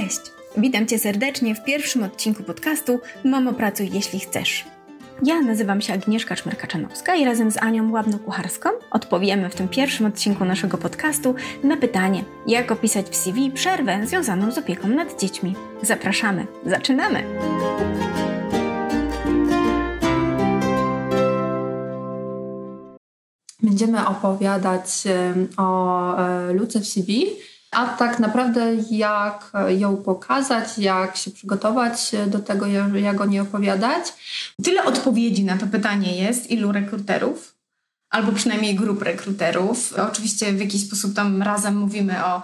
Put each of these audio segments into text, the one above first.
Cześć! Witam Cię serdecznie w pierwszym odcinku podcastu Mamo Pracuj Jeśli Chcesz. Ja nazywam się Agnieszka Czmerka-Czanowska i razem z Anią Łabną-Kucharską odpowiemy w tym pierwszym odcinku naszego podcastu na pytanie, jak opisać w CV przerwę związaną z opieką nad dziećmi. Zapraszamy, zaczynamy! Będziemy opowiadać o e, luce w CV, a tak naprawdę jak ją pokazać, jak się przygotować do tego, jak o niej opowiadać. Tyle odpowiedzi na to pytanie jest, ilu rekruterów, albo przynajmniej grup rekruterów. Oczywiście w jakiś sposób tam razem mówimy o,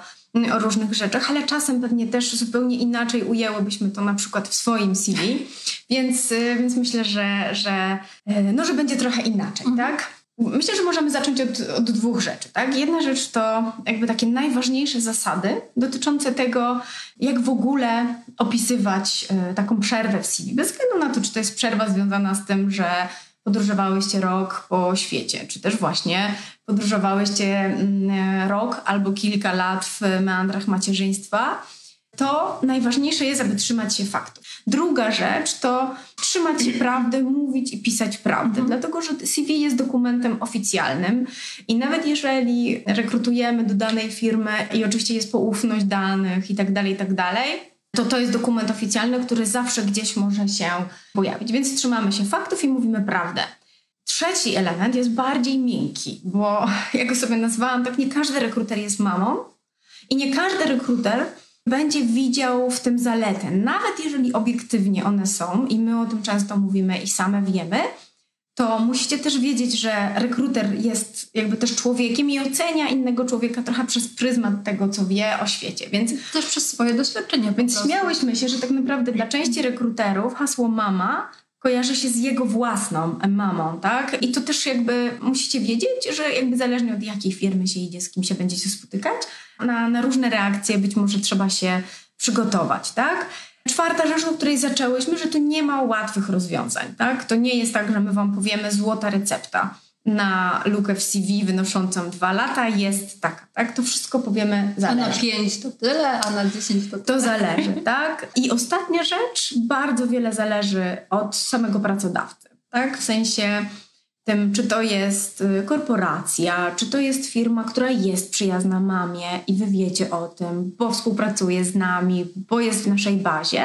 o różnych rzeczach, ale czasem pewnie też zupełnie inaczej ujęłybyśmy to na przykład w swoim CV, więc, więc myślę, że, że, no, że będzie trochę inaczej, mhm. tak? Myślę, że możemy zacząć od, od, dwóch rzeczy. Tak? Jedna rzecz to jakby takie najważniejsze zasady dotyczące tego, jak w ogóle opisywać y, taką przerwę w CV. Bez względu na to, czy to jest przerwa związana z tym, że podróżowałyście rok po świecie, czy też właśnie podróżowałyście y, rok albo kilka lat w meandrach macierzyństwa to najważniejsze jest, aby trzymać się faktów. Druga rzecz to trzymać się prawdy, mówić i pisać prawdę, mhm. dlatego że CV jest dokumentem oficjalnym i nawet jeżeli rekrutujemy do danej firmy i oczywiście jest poufność danych i tak dalej, i tak dalej, to to jest dokument oficjalny, który zawsze gdzieś może się pojawić. Więc trzymamy się faktów i mówimy prawdę. Trzeci element jest bardziej miękki, bo jak go sobie nazwałam, tak nie każdy rekruter jest mamą i nie każdy rekruter będzie widział w tym zaletę. Nawet jeżeli obiektywnie one są, i my o tym często mówimy i same wiemy, to musicie też wiedzieć, że rekruter jest jakby też człowiekiem i ocenia innego człowieka trochę przez pryzmat tego, co wie o świecie. Więc też przez swoje doświadczenia. Więc śmiałyśmy się, że tak naprawdę dla części rekruterów hasło mama kojarzy się z jego własną mamą, tak? I to też jakby musicie wiedzieć, że jakby zależnie od jakiej firmy się idzie, z kim się będziecie spotykać, na, na różne reakcje być może trzeba się przygotować, tak? Czwarta rzecz, o której zaczęłyśmy, że tu nie ma łatwych rozwiązań, tak? To nie jest tak, że my wam powiemy złota recepta na lukę w CV wynoszącą dwa lata jest taka, tak? To wszystko powiemy zależy. A na pięć to tyle, a na dziesięć to tyle. To zależy, tak? I ostatnia rzecz, bardzo wiele zależy od samego pracodawcy, tak? W sensie tym, czy to jest y, korporacja, czy to jest firma, która jest przyjazna mamie i wy wiecie o tym, bo współpracuje z nami, bo jest w naszej bazie,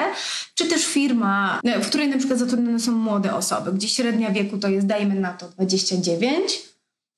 czy też firma, y, w której na przykład zatrudnione są młode osoby, gdzie średnia wieku to jest, dajmy na to 29,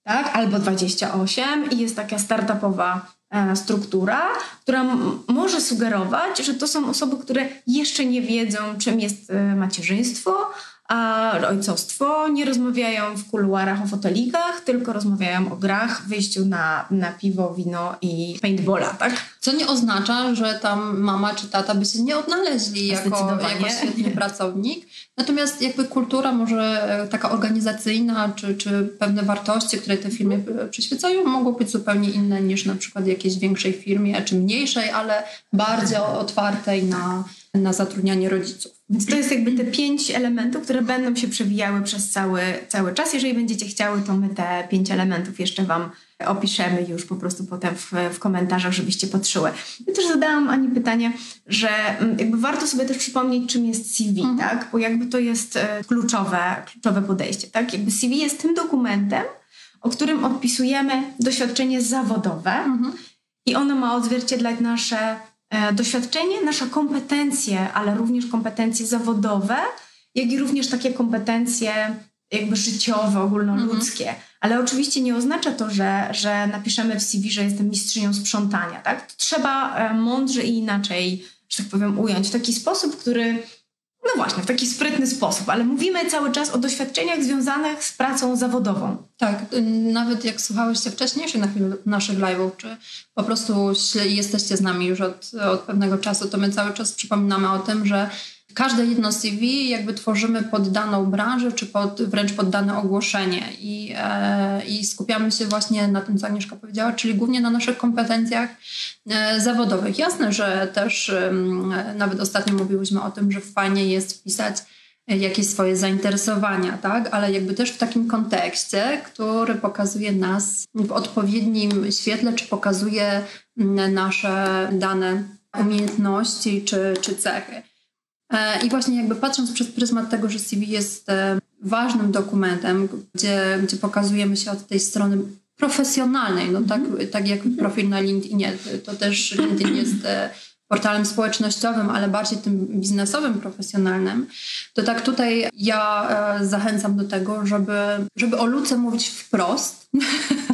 tak, albo 28 i jest taka startupowa e, struktura, która może sugerować, że to są osoby, które jeszcze nie wiedzą, czym jest e, macierzyństwo, a ojcostwo nie rozmawiają w kuluarach o fotelikach, tylko rozmawiają o grach, wyjściu na, na piwo, wino i paintballa, tak? Co nie oznacza, że tam mama czy tata by się nie odnaleźli jako, jako świetny pracownik. Natomiast jakby kultura może e, taka organizacyjna, czy, czy pewne wartości, które te firmy e, przyświecają, mogą być zupełnie inne niż na przykład jakiejś większej firmie, czy mniejszej, ale bardziej otwartej na, na zatrudnianie rodziców. Więc to jest jakby te pięć elementów, które będą się przewijały przez cały, cały czas. Jeżeli będziecie chciały, to my te pięć elementów jeszcze Wam opiszemy już po prostu potem w, w komentarzach, żebyście patrzyły. Ja też zadałam Ani pytanie, że mm, jakby warto sobie też przypomnieć, czym jest CV, mhm. tak? Bo jakby to jest e, kluczowe, kluczowe podejście, tak? Jakby CV jest tym dokumentem, o którym odpisujemy doświadczenie zawodowe mhm. i ono ma odzwierciedlać nasze doświadczenie, nasze kompetencje, ale również kompetencje zawodowe, jak i również takie kompetencje jakby życiowe, ogólnoludzkie. Mhm. Ale oczywiście nie oznacza to, że, że napiszemy w CV, że jestem mistrzynią sprzątania. Tak? To trzeba e, mądrze i inaczej, że tak powiem, ująć w taki sposób, który no właśnie, w taki sprytny sposób, ale mówimy cały czas o doświadczeniach związanych z pracą zawodową. Tak, nawet jak słuchałyście wcześniejszych naszych live'ów, czy po prostu jesteście z nami już od, od pewnego czasu, to my cały czas przypominamy o tym, że każde jedno CV jakby tworzymy pod daną branżę, czy pod, wręcz pod dane ogłoszenie I, e, i skupiamy się właśnie na tym, co Agnieszka powiedziała, czyli głównie na naszych kompetencjach e, zawodowych. Jasne, że też e, nawet ostatnio mówiłyśmy o tym, że fajnie jest wpisać jakieś swoje zainteresowania, tak? Ale jakby też w takim kontekście, który pokazuje nas w odpowiednim świetle, czy pokazuje nasze dane umiejętności czy, czy cechy. E, I właśnie jakby patrząc przez pryzmat tego, że CV jest e, ważnym dokumentem, gdzie, gdzie pokazujemy się od tej strony profesjonalnej, no tak, mhm. tak jak profil na LinkedInie, to też LinkedIn jest e, portalem społecznościowym, ale bardziej tym biznesowym, profesjonalnym, to tak tutaj ja zachęcam do tego, żeby, żeby o luce mówić wprost,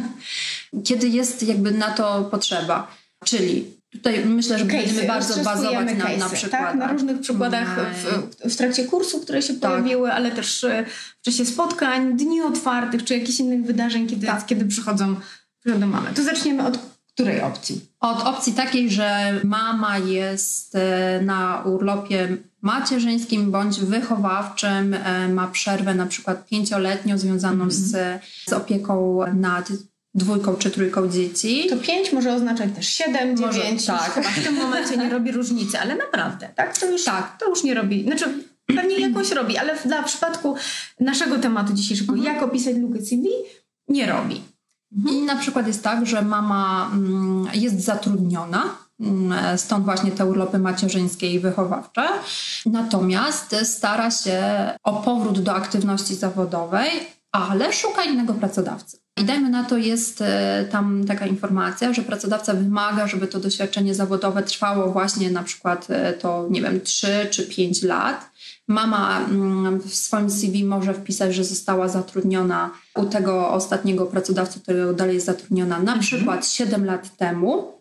kiedy jest jakby na to potrzeba. Czyli Tutaj myślę, że będziemy bardzo bazować na, na przykładach. Tak? Na różnych przykładach w, w trakcie kursu, które się tak. pojawiły, ale też e, w czasie spotkań, dni otwartych, czy jakichś innych wydarzeń, kiedy, tak. kiedy przychodzą, przychodzą mamy. To zaczniemy od której opcji? Od opcji takiej, że mama jest e, na urlopie macierzyńskim bądź wychowawczym, e, ma przerwę na przykład pięcioletnią związaną mm. z, z opieką nad dwójką czy trójką dzieci. To pięć może oznaczać też siedem, dziewięć. Tak. W tym momencie nie robi różnicy, ale naprawdę, tak? To już, tak. To już nie robi. Znaczy, pewnie jakąś robi, ale dla przypadku naszego tematu dzisiejszego, mhm. jak opisać lukę CV, nie robi. Mhm. I na przykład jest tak, że mama mm, jest zatrudniona, mm, stąd właśnie te urlopy macierzyńskie i wychowawcze. Natomiast stara się o powrót do aktywności zawodowej, ale szuka innego pracodawcy. I dajmy na to, jest e, tam taka informacja, że pracodawca wymaga, żeby to doświadczenie zawodowe trwało właśnie na przykład e, to, nie wiem, 3 czy 5 lat. Mama mm, w swoim CV może wpisać, że została zatrudniona u tego ostatniego pracodawcy, którego dalej jest zatrudniona, na mhm. przykład 7 lat temu,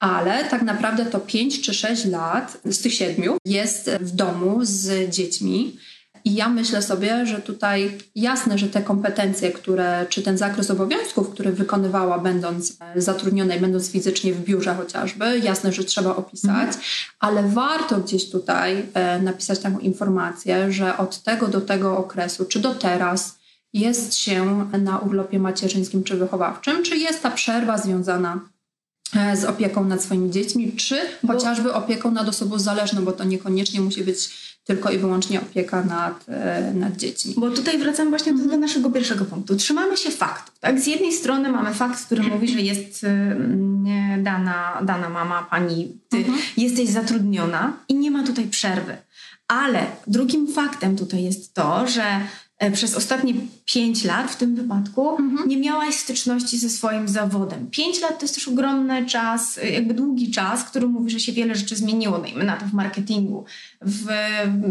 ale tak naprawdę to 5 czy 6 lat z tych 7 jest w domu z dziećmi i ja myślę sobie, że tutaj jasne, że te kompetencje, które, czy ten zakres obowiązków, który wykonywała, będąc e, zatrudniona i będąc fizycznie w biurze chociażby, jasne, że trzeba opisać, mhm. ale warto gdzieś tutaj e, napisać taką informację, że od tego do tego okresu, czy do teraz, jest się na urlopie macierzyńskim czy wychowawczym, czy jest ta przerwa związana z opieką nad swoimi dziećmi, czy bo... chociażby opieką nad osobą zależną, bo to niekoniecznie musi być tylko i wyłącznie opieka nad, e, nad dziećmi. Bo tutaj wracam właśnie do, do naszego pierwszego punktu. Trzymamy się faktów. Tak? Z jednej strony mamy fakt, który mówi, że jest dana, dana mama, pani, ty mhm. jesteś zatrudniona i nie ma tutaj przerwy. Ale drugim faktem tutaj jest to, że E, przez ostatnie pięć lat w tym wypadku mhm. nie miałaś styczności ze swoim zawodem. Pięć lat to jest też ogromny czas, e, jakby długi czas, który mówi, że się wiele rzeczy zmieniło, dajmy na to w marketingu, w,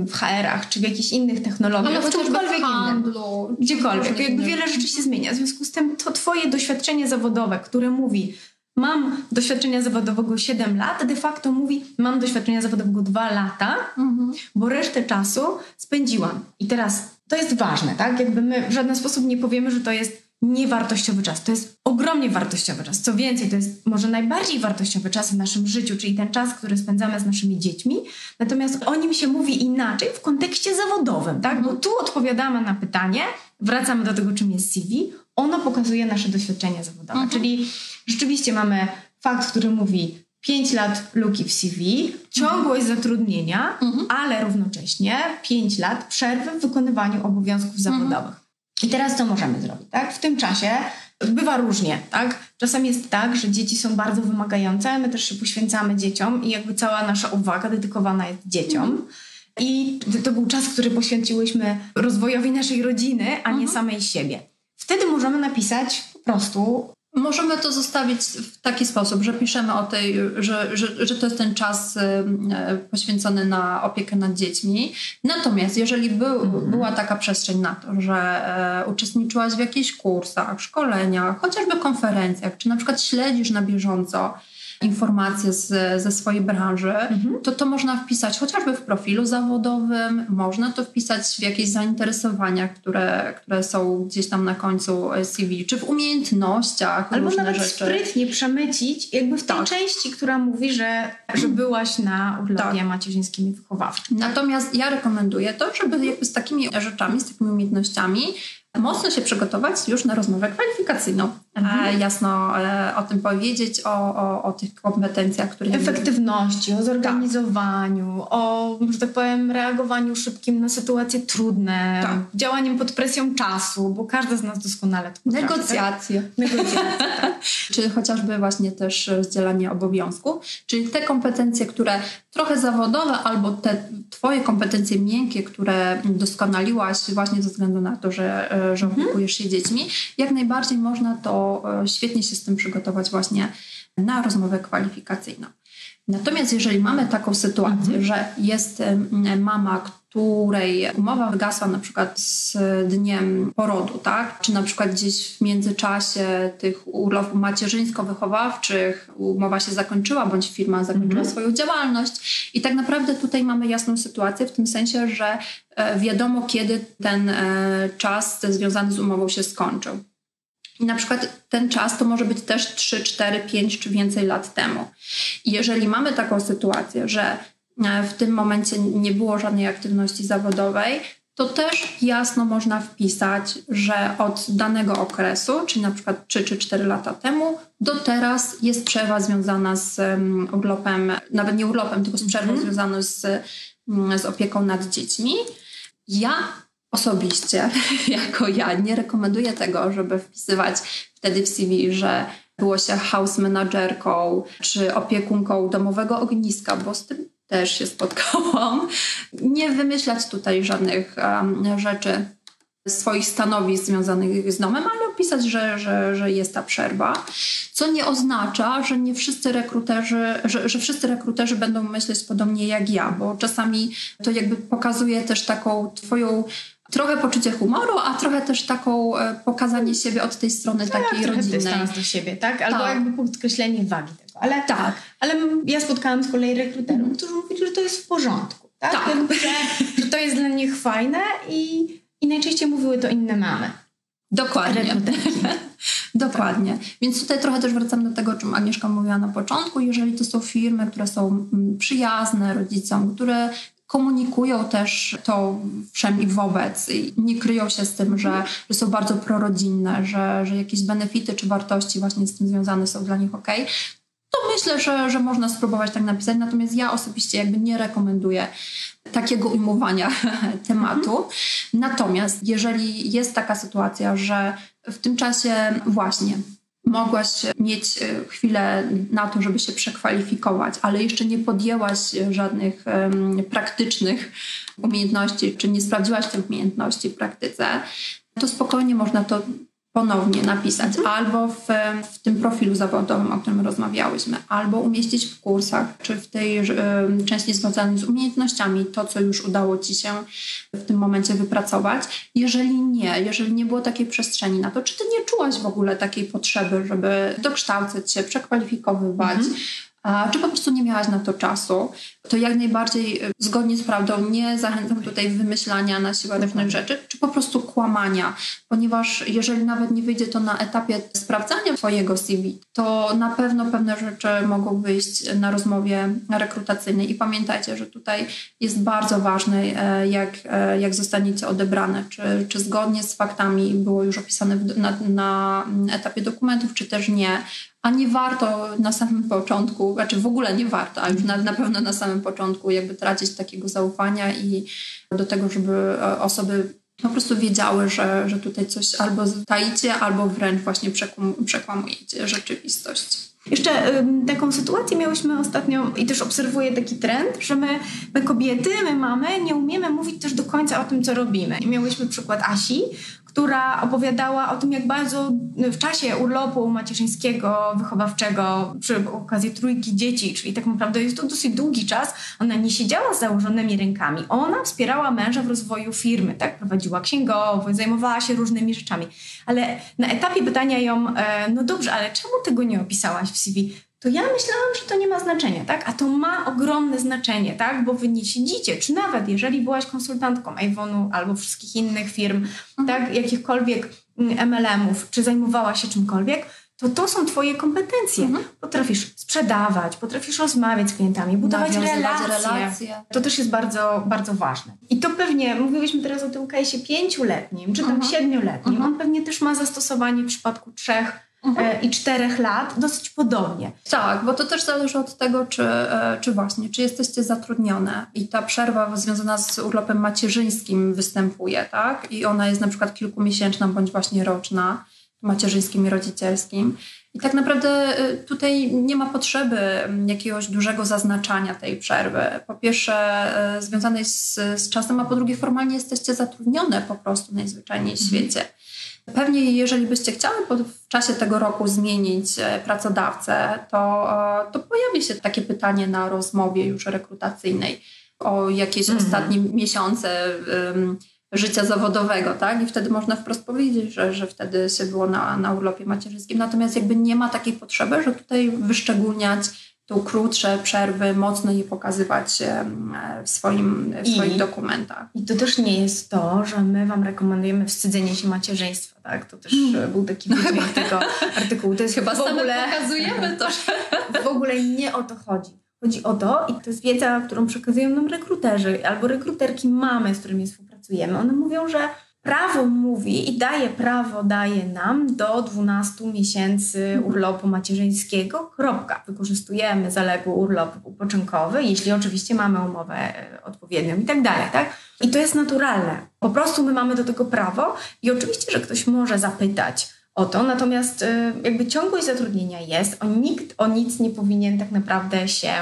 w HR-ach czy w jakichś innych technologiach, Ale w czymkolwiek w handlu, Gdziekolwiek. Jakby wiele rzeczy się zmienia. W związku z tym to twoje doświadczenie zawodowe, które mówi mam doświadczenia zawodowego 7 lat, de facto mówi mam doświadczenia zawodowego 2 lata, mhm. bo resztę czasu spędziłam. I teraz to jest ważne, tak? Jakby my w żaden sposób nie powiemy, że to jest niewartościowy czas. To jest ogromnie wartościowy czas. Co więcej, to jest może najbardziej wartościowy czas w naszym życiu, czyli ten czas, który spędzamy z naszymi dziećmi. Natomiast o nim się mówi inaczej w kontekście zawodowym, tak? Bo tu odpowiadamy na pytanie, wracamy do tego, czym jest CV. Ono pokazuje nasze doświadczenia zawodowe. Mhm. Czyli rzeczywiście mamy fakt, który mówi 5 lat luki w CV, ciągłość mhm. zatrudnienia, mhm. ale równocześnie 5 lat przerwy w wykonywaniu obowiązków mhm. zawodowych. I teraz co możemy zrobić? Tak? W tym czasie bywa różnie. Tak? Czasem jest tak, że dzieci są bardzo wymagające, my też się poświęcamy dzieciom i jakby cała nasza uwaga dedykowana jest dzieciom. Mhm. I to był czas, który poświęciłyśmy rozwojowi naszej rodziny, a nie mhm. samej siebie. Wtedy możemy napisać po prostu Możemy to zostawić w taki sposób, że piszemy o tej, że, że, że to jest ten czas e, poświęcony na opiekę nad dziećmi. Natomiast jeżeli był, mhm. była taka przestrzeń na to, że e, uczestniczyłaś w jakichś kursach, szkoleniach, chociażby konferencjach, czy na przykład śledzisz na bieżąco informacje z, ze swojej branży, mhm. to to można wpisać chociażby w profilu zawodowym, można to wpisać w jakieś zainteresowania, które, które są gdzieś tam na końcu CV, czy w umiejętnościach. Albo różne nawet rzeczy. sprytnie przemycić, jakby w tej tak. części, która mówi, że, że byłaś na urlopie tak. macierzyńskim i wychowawczym. Natomiast ja rekomenduję to, żeby jakby z takimi rzeczami, z takimi umiejętnościami mocno się przygotować już na rozmowę kwalifikacyjną. Mhm. jasno o tym powiedzieć, o, o, o tych kompetencjach, które... Efektywności, o zorganizowaniu, tak. o, że tak powiem, reagowaniu szybkim na sytuacje trudne, tak. działaniem pod presją czasu, bo każdy z nas doskonale to potrafi. Negocjacje. Tak? Negocjacje, tak. Czy chociażby właśnie też rozdzielanie obowiązku, czyli te kompetencje, które trochę zawodowe albo te twoje kompetencje miękkie, które doskonaliłaś właśnie ze względu na to, że, e, że mhm. opiekujesz się dziećmi, jak najbardziej można to e, świetnie się z tym przygotować właśnie na rozmowę kwalifikacyjną. Natomiast jeżeli mamy taką sytuację, mhm. że jest mama, której umowa wygasła na przykład z dniem porodu, tak? Czy na przykład gdzieś w międzyczasie tych urlopów macierzyńsko-wychowawczych umowa się zakończyła, bądź firma zakończyła mhm. swoją działalność. I tak naprawdę tutaj mamy jasną sytuację w tym sensie, że e, wiadomo, kiedy ten e, czas związany z umową się skończył. I na przykład ten czas to może być też 3, 4, 5 czy więcej lat temu. I jeżeli mamy taką sytuację, że e, w tym momencie nie było żadnej aktywności zawodowej, to też jasno można wpisać, że od danego okresu, czyli na przykład 3 czy 4 lata temu, do teraz jest przerwa związana z urlopem, nawet nie urlopem, tylko z przerwą mm. związaną z, mm, z opieką nad dziećmi. Ja osobiście, jako ja, nie rekomenduję tego, żeby wpisywać wtedy w CV, że było się house managerką czy opiekunką domowego ogniska, bo z tym też się spotkałam. Nie wymyślać tutaj żadnych um, rzeczy, swoich stanowisk związanych z domem, ale opisać, że, że, że jest ta przerwa. Co nie oznacza, że nie wszyscy rekruterzy, że, że wszyscy rekruterzy będą myśleć podobnie jak ja, bo czasami to jakby pokazuje też taką twoją trochę poczucie humoru, a trochę też taką e, pokazanie siebie od tej strony tak, takiej rodzinnej. do siebie, tak? Albo tak. jakby podkreślenie wagi tego. Ale, tak. ale ja spotkałam z kolei rekruterów, mm. którzy mówili, że to jest w porządku, tak? tak. Jakby, że, że to jest dla nich fajne i, i najczęściej mówiły to inne mamy. Dokładnie. Dokładnie. Więc tutaj trochę też wracam do tego, o czym Agnieszka mówiła na początku. Jeżeli to są firmy, które są mm, przyjazne rodzicom, które komunikują też to wszem i wobec i nie kryją się z tym, że, że są bardzo prorodzinne, że, że jakieś benefity czy wartości właśnie z tym związane są dla nich ok, to myślę, że, że można spróbować tak napisać. Natomiast ja osobiście jakby nie rekomenduję takiego ujmowania tematu. Natomiast jeżeli jest taka sytuacja, że w tym czasie właśnie mogłaś mieć e, chwilę na to, żeby się przekwalifikować, ale jeszcze nie podjęłaś żadnych um, praktycznych umiejętności, czy nie sprawdziłaś tych umiejętności w praktyce, to spokojnie można to ponownie napisać mhm. albo w, w tym profilu zawodowym, o którym rozmawiałyśmy, albo umieścić w kursach, czy w tej y, części związanej z umiejętnościami, to co już udało Ci się w tym momencie wypracować. Jeżeli nie, jeżeli nie było takiej przestrzeni na to, czy Ty nie czułaś w ogóle takiej potrzeby, żeby dokształcać się, przekwalifikowywać, mhm a czy po prostu nie miałaś na to czasu, to jak najbardziej y, zgodnie z prawdą nie zachęcam tutaj wymyślania na siłę różnych rzeczy, czy po prostu kłamania, ponieważ jeżeli nawet nie wyjdzie to na etapie sprawdzania Twojego CV, to na pewno pewne rzeczy mogą wyjść na rozmowie rekrutacyjnej. I pamiętajcie, że tutaj jest bardzo ważne, e, jak, e, jak zostaniecie odebrane, czy, czy zgodnie z faktami było już opisane na, na etapie dokumentów, czy też nie, a nie warto na samym początku, znaczy w ogóle nie warto, a już na, na pewno na samym początku jakby tracić takiego zaufania i do tego, żeby e, osoby po prostu wiedziały, że, że tutaj coś albo taicie, albo wręcz właśnie przekłamujecie rzeczywistość. Jeszcze y, taką sytuację miałyśmy ostatnio i też obserwuję taki trend, że my, my kobiety, my mamy, nie umiemy mówić też do końca o tym, co robimy. I miałyśmy przykład Asi, która opowiadała o tym, jak bardzo w czasie urlopu macierzyńskiego, wychowawczego, przy okazji trójki dzieci, czyli tak naprawdę jest to dosyć długi czas, ona nie siedziała z założonymi rękami. Ona wspierała męża w rozwoju firmy, tak? Prowadziła księgowość, zajmowała się różnymi rzeczami. Ale na etapie pytania ją, e, no dobrze, ale czemu tego nie opisałaś w CV? To ja myślałam, że to nie ma znaczenia, tak? A to ma ogromne znaczenie, tak? Bo wy nie siedzicie, czy nawet jeżeli byłaś konsultantką Avonu albo wszystkich innych firm, mhm. tak? Jakichkolwiek MLM-ów, czy zajmowałaś się czymkolwiek, to to są twoje kompetencje. Mhm. Potrafisz sprzedawać, potrafisz rozmawiać z klientami, budować relacje. relacje. To też jest bardzo, bardzo ważne. I to pewnie, mówiłyśmy teraz o tym case'ie pięcioletnim, czy tam mhm. siedmioletnim, mhm. on pewnie też ma zastosowanie w przypadku trzech mhm. i czterech lat dosyć podobnie. Tak, bo to też zależy od tego, czy, czy właśnie, czy jesteście zatrudnione i ta przerwa związana z urlopem macierzyńskim występuje, tak? I ona jest na przykład kilkumiesięczna bądź właśnie roczna, macierzyńskim i rodzicielskim. I tak naprawdę y, tutaj nie ma potrzeby jakiegoś dużego zaznaczania tej przerwy. Po pierwsze, związanej z, z czasem, a po drugie, formalnie jesteście zatrudnione po prostu najzwyczajniej w mhm. świecie. Pewnie, jeżeli byście chciały w czasie tego roku zmienić e, pracodawcę, to, to pojawi się takie pytanie na rozmowie już rekrutacyjnej o jakieś mm. ostatnie miesiące życia zawodowego, tak? I wtedy można wprost powiedzieć, że, że wtedy się było na, na urlopie macierzyńskim. Natomiast jakby nie ma takiej potrzeby, że tutaj wyszczególniać tu krótsze przerwy, mocno je pokazywać w, swoim, w I, swoich dokumentach. I to też nie jest to, że my Wam rekomendujemy wstydzenie się macierzyństwa, tak? To też hmm. był taki wydźwięk tego artykułu. To jest Chyba w ogóle... pokazujemy to, że... W ogóle nie o to chodzi. Chodzi o to, i to jest wiedza, którą przekazują nam rekruterzy albo rekruterki mamy, z którymi współpracujemy. One mówią, że prawo mówi i daje prawo, daje nam do 12 miesięcy mhm. urlopu macierzyńskiego. Kropka. Wykorzystujemy zaległy urlop upoczynkowy, jeśli oczywiście mamy umowę e, odpowiednią i tak dalej, tak? I to jest naturalne. Po prostu my mamy do tego prawo i oczywiście, że ktoś może zapytać, o to. Natomiast y, jakby ciągłość zatrudnienia jest, o nikt o nic nie powinien tak naprawdę się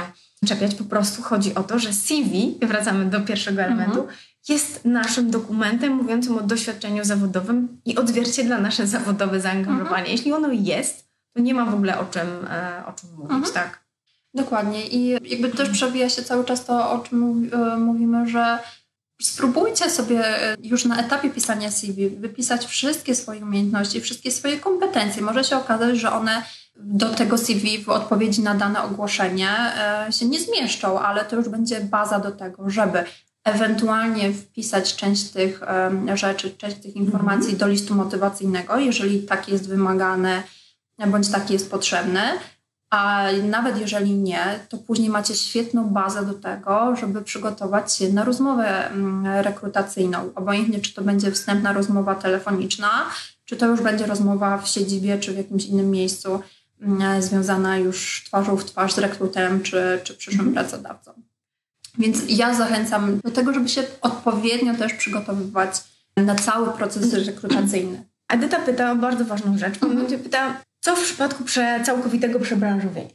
czepiać. Po prostu chodzi o to, że CV, wracamy do pierwszego elementu, mhm. Jest naszym dokumentem mówiącym o doświadczeniu zawodowym i odzwierciedla nasze zawodowe zaangażowanie. Mhm. Jeśli ono jest, to nie ma w ogóle o czym, e, o czym mówić, mhm. tak? Dokładnie. I jakby też przewija się cały czas to, o czym e, mówimy, że Spróbujcie sobie e, już na etapie pisania CV wypisać wszystkie swoje umiejętności, wszystkie swoje kompetencje. Może się okazać, że one do tego CV w odpowiedzi na dane ogłoszenie się nie zmieszczą, ale to już będzie baza do tego, żeby ewentualnie wpisać część tych rzeczy, część tych informacji -hmm. do listu motywacyjnego, jeżeli tak jest wymagane bądź tak jest potrzebne. A nawet jeżeli nie, to później macie świetną bazę do tego, żeby przygotować się na rozmowę rekrutacyjną. Obojętnie, czy to będzie wstępna rozmowa telefoniczna, czy to już będzie rozmowa w siedzibie, czy w jakimś innym miejscu mm, związana już twarzą w twarz z rekruterem, czy, czy przyszłym mhm. pracodawcą. Więc ja zachęcam do tego, żeby się odpowiednio też przygotowywać na cały proces rekrutacyjny. Edyta pyta o bardzo ważną rzecz. Mhm. Pyta, co w przypadku prze, całkowitego przebranżowienia?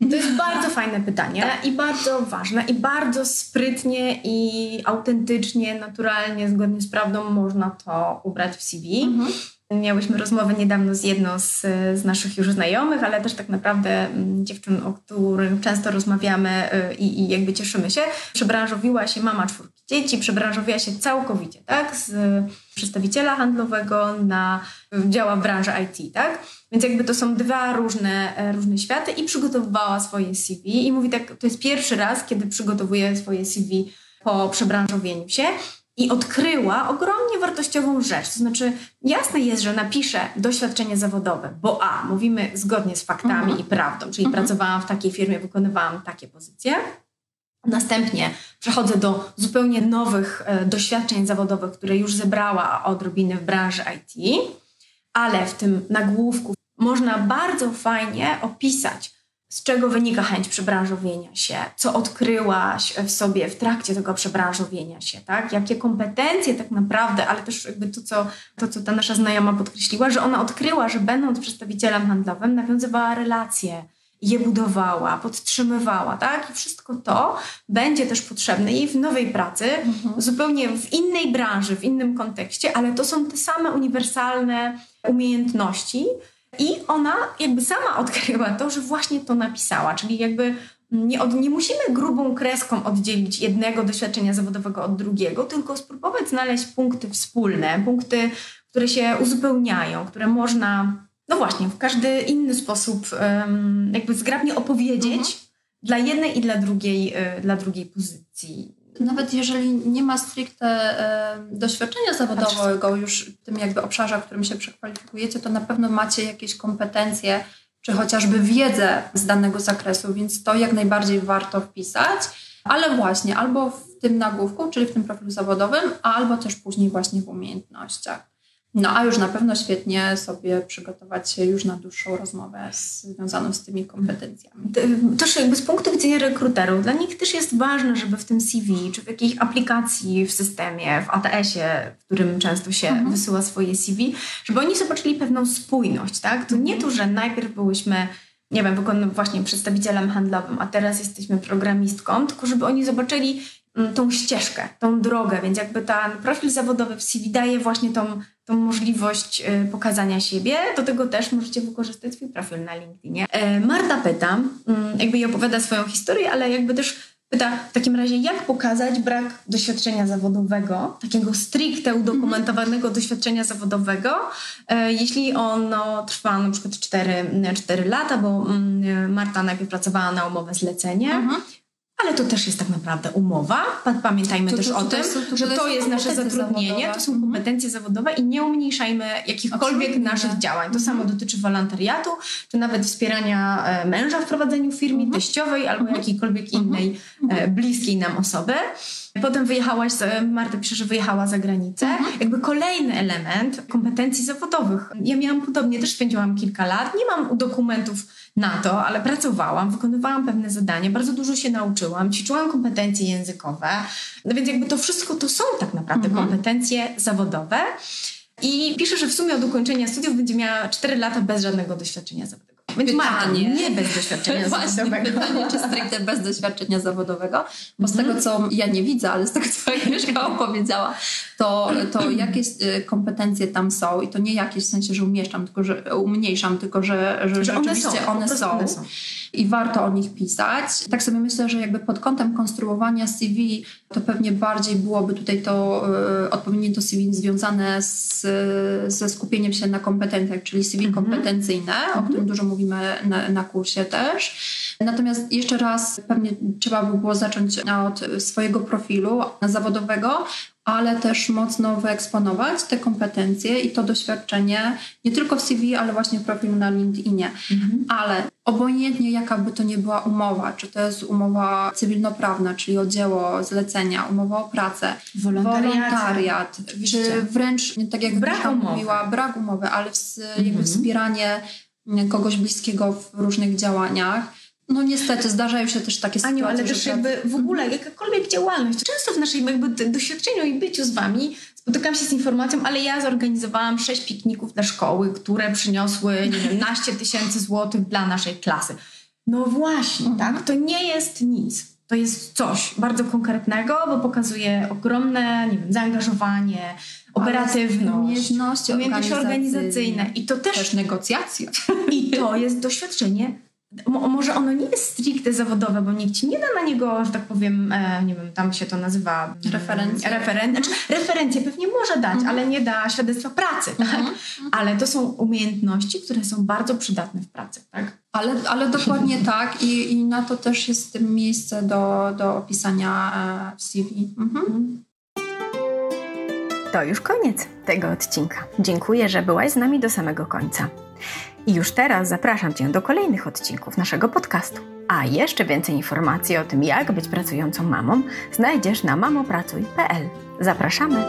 To jest bardzo fajne pytanie tak. i bardzo ważne i bardzo sprytnie i autentycznie, naturalnie, zgodnie z prawdą można to ubrać w CV. Mhm. Miałyśmy rozmowę niedawno z jedną z, z naszych już znajomych, ale też tak naprawdę mm, dziewczyn, o których często rozmawiamy y, i, i jakby cieszymy się. Przebranżowiła się mama czwórki dzieci, przebranżowiła się całkowicie, tak? Z przedstawiciela handlowego na działa w branży IT, tak? Więc jakby to są dwa różne, e, różne światy i przygotowywała swoje CV i mówi tak, to jest pierwszy raz, kiedy przygotowuje swoje CV po przebranżowieniu się i odkryła ogromnie wartościową rzecz. To znaczy, jasne jest, że napiszę doświadczenie zawodowe, bo A, mówimy zgodnie z faktami mhm. i prawdą, czyli mhm. pracowałam w takiej firmie, wykonywałam takie pozycje. Następnie przechodzę do zupełnie nowych e, doświadczeń zawodowych, które już zebrała odrobinę w branży IT, ale w tym nagłówku można bardzo fajnie opisać, z czego wynika chęć przebranżowienia się, co odkryłaś w sobie w trakcie tego przebranżowienia się, tak? Jakie kompetencje tak naprawdę, ale też jakby to co, to, co ta nasza znajoma podkreśliła, że ona odkryła, że będąc przedstawicielem handlowym nawiązywała relacje, je budowała, podtrzymywała, tak? I wszystko to będzie też potrzebne jej w nowej pracy, mhm. zupełnie w innej branży, w innym kontekście, ale to są te same uniwersalne umiejętności, i ona jakby sama odkryła to, że właśnie to napisała, czyli jakby nie, od, nie musimy grubą kreską oddzielić jednego doświadczenia zawodowego od drugiego, tylko spróbować znaleźć punkty wspólne, punkty, które się uzupełniają, które można, no właśnie, w każdy inny sposób um, jakby zgrabnie opowiedzieć mhm. dla jednej i dla drugiej, y, dla drugiej pozycji nawet jeżeli nie ma stricte doświadczenia zawodowego już w tym jakby obszarze, w którym się przekwalifikujecie, to na pewno macie jakieś kompetencje czy chociażby wiedzę z danego zakresu, więc to jak najbardziej warto wpisać, ale właśnie albo w tym nagłówku, czyli w tym profilu zawodowym, albo też później właśnie w umiejętnościach. No a już na pewno świetnie sobie przygotować się już na dłuższą rozmowę związaną z tymi kompetencjami. Też jakby z punktu widzenia rekruterów, dla nich też jest ważne, żeby w tym CV, czy w jakiejś aplikacji w systemie, w ATS-ie, w którym często się mhm. wysyła swoje CV, żeby oni zobaczyli pewną spójność, tak? To nie mhm. to, że najpierw byłyśmy nie wiem, właśnie przedstawicielem handlowym, a teraz jesteśmy programistką, tylko żeby oni zobaczyli tą ścieżkę, tą drogę, więc jakby ten profil zawodowy w CV daje właśnie tą, tą możliwość y, pokazania siebie. Do tego też możecie wykorzystać swój profil na LinkedInie. E, Marta pyta, mm, jakby jej opowiada swoją historię, ale jakby też Pyta w takim razie, jak pokazać brak doświadczenia zawodowego, takiego stricte udokumentowanego doświadczenia zawodowego, e, jeśli ono trwa na przykład 4, 4 lata, bo mm, Marta najpierw pracowała na umowę zlecenie, mhm. Ale to też jest tak naprawdę umowa. Pamiętajmy to, też to, o tym, że to jest nasze zatrudnienie, zawodowe. to są mhm. kompetencje zawodowe i nie umniejszajmy jakichkolwiek Absolutnie. naszych działań. To samo mhm. dotyczy wolontariatu, czy nawet wspierania e, męża w prowadzeniu firmy mhm. teściowej albo jakiejkolwiek innej e, bliskiej nam osoby. Potem wyjechałaś, Marta pisze, że wyjechała za granicę. Mhm. Jakby kolejny element kompetencji zawodowych. Ja miałam podobnie, też spędziłam kilka lat. Nie mam dokumentów na to, ale pracowałam, wykonywałam pewne zadania, bardzo dużo się nauczyłam, ćwiczyłam kompetencje językowe. No więc jakby to wszystko to są tak naprawdę mhm. kompetencje zawodowe. I pisze, że w sumie od ukończenia studiów będzie miała 4 lata bez żadnego doświadczenia zawodowego. Więc pytanie. nie bez doświadczenia Właśnie, zawodowego. Pytanie, czy stricte bez doświadczenia zawodowego, bo z tego, mhm. co ja nie widzę, ale z tego, co Agnieszka opowiedziała, to, to jakie y, kompetencje tam są i to nie jakieś w sensie, że umieszczam, tylko że umniejszam, tylko że, że, że rzeczywiście one są. One są. One są i warto o nich pisać. Tak sobie myślę, że jakby pod kątem konstruowania CV to pewnie bardziej byłoby tutaj to y, odpowiednie to CV związane z, ze skupieniem się na kompetencjach, czyli CV mhm. kompetencyjne, o którym mhm. dużo mówimy na, na kursie też. Natomiast jeszcze raz pewnie trzeba by było zacząć od swojego profilu zawodowego, ale też mocno wyeksponować te kompetencje i to doświadczenie nie tylko w CV, ale właśnie w profilu na LinkedInie. Mhm. Ale obojętnie jaka by to nie była umowa, czy to jest umowa cywilnoprawna, czyli o dzieło, zlecenia, umowa o pracę, wolontariat, wolontariat czy wręcz, tak jak brak mówiła, brak umowy, ale w, jakby mhm. wspieranie kogoś bliskiego w różnych działaniach, no niestety, zdarzają się też takie Aniu, sytuacje. ale też jakby w ogóle mhm. jakakolwiek działalność. Często w naszym jakby doświadczeniu i byciu z wami spotykam się z informacją, ale ja zorganizowałam sześć pikników dla szkoły, które przyniosły, nie wiem, naście tysięcy złotych dla naszej klasy. No właśnie, mhm. tak? To nie jest nic. To jest coś bardzo konkretnego, bo pokazuje ogromne, nie wiem, zaangażowanie, operatywność, umiejętności, umiejętności organizacyjne. I to też, też negocjacje. I to jest doświadczenie może ono nie jest stricte zawodowe, bo nikt ci nie da na niego, że tak powiem, e, nie wiem, tam się to nazywa mm, referencje. Referen znaczy, referencje pewnie może dać, mhm. ale nie da świadectwa pracy, tak? Mhm. Ale to są umiejętności, które są bardzo przydatne w pracy, tak? Ale, ale dokładnie tak I, i na to też jest miejsce do, do opisania e, w CV. Mhm. To już koniec tego odcinka. Dziękuję, że byłaś z nami do samego końca. I już teraz zapraszam Cię do kolejnych odcinków naszego podcastu. A jeszcze więcej informacji o tym, jak być pracującą mamą, znajdziesz na mamopracuj.pl. Zapraszamy!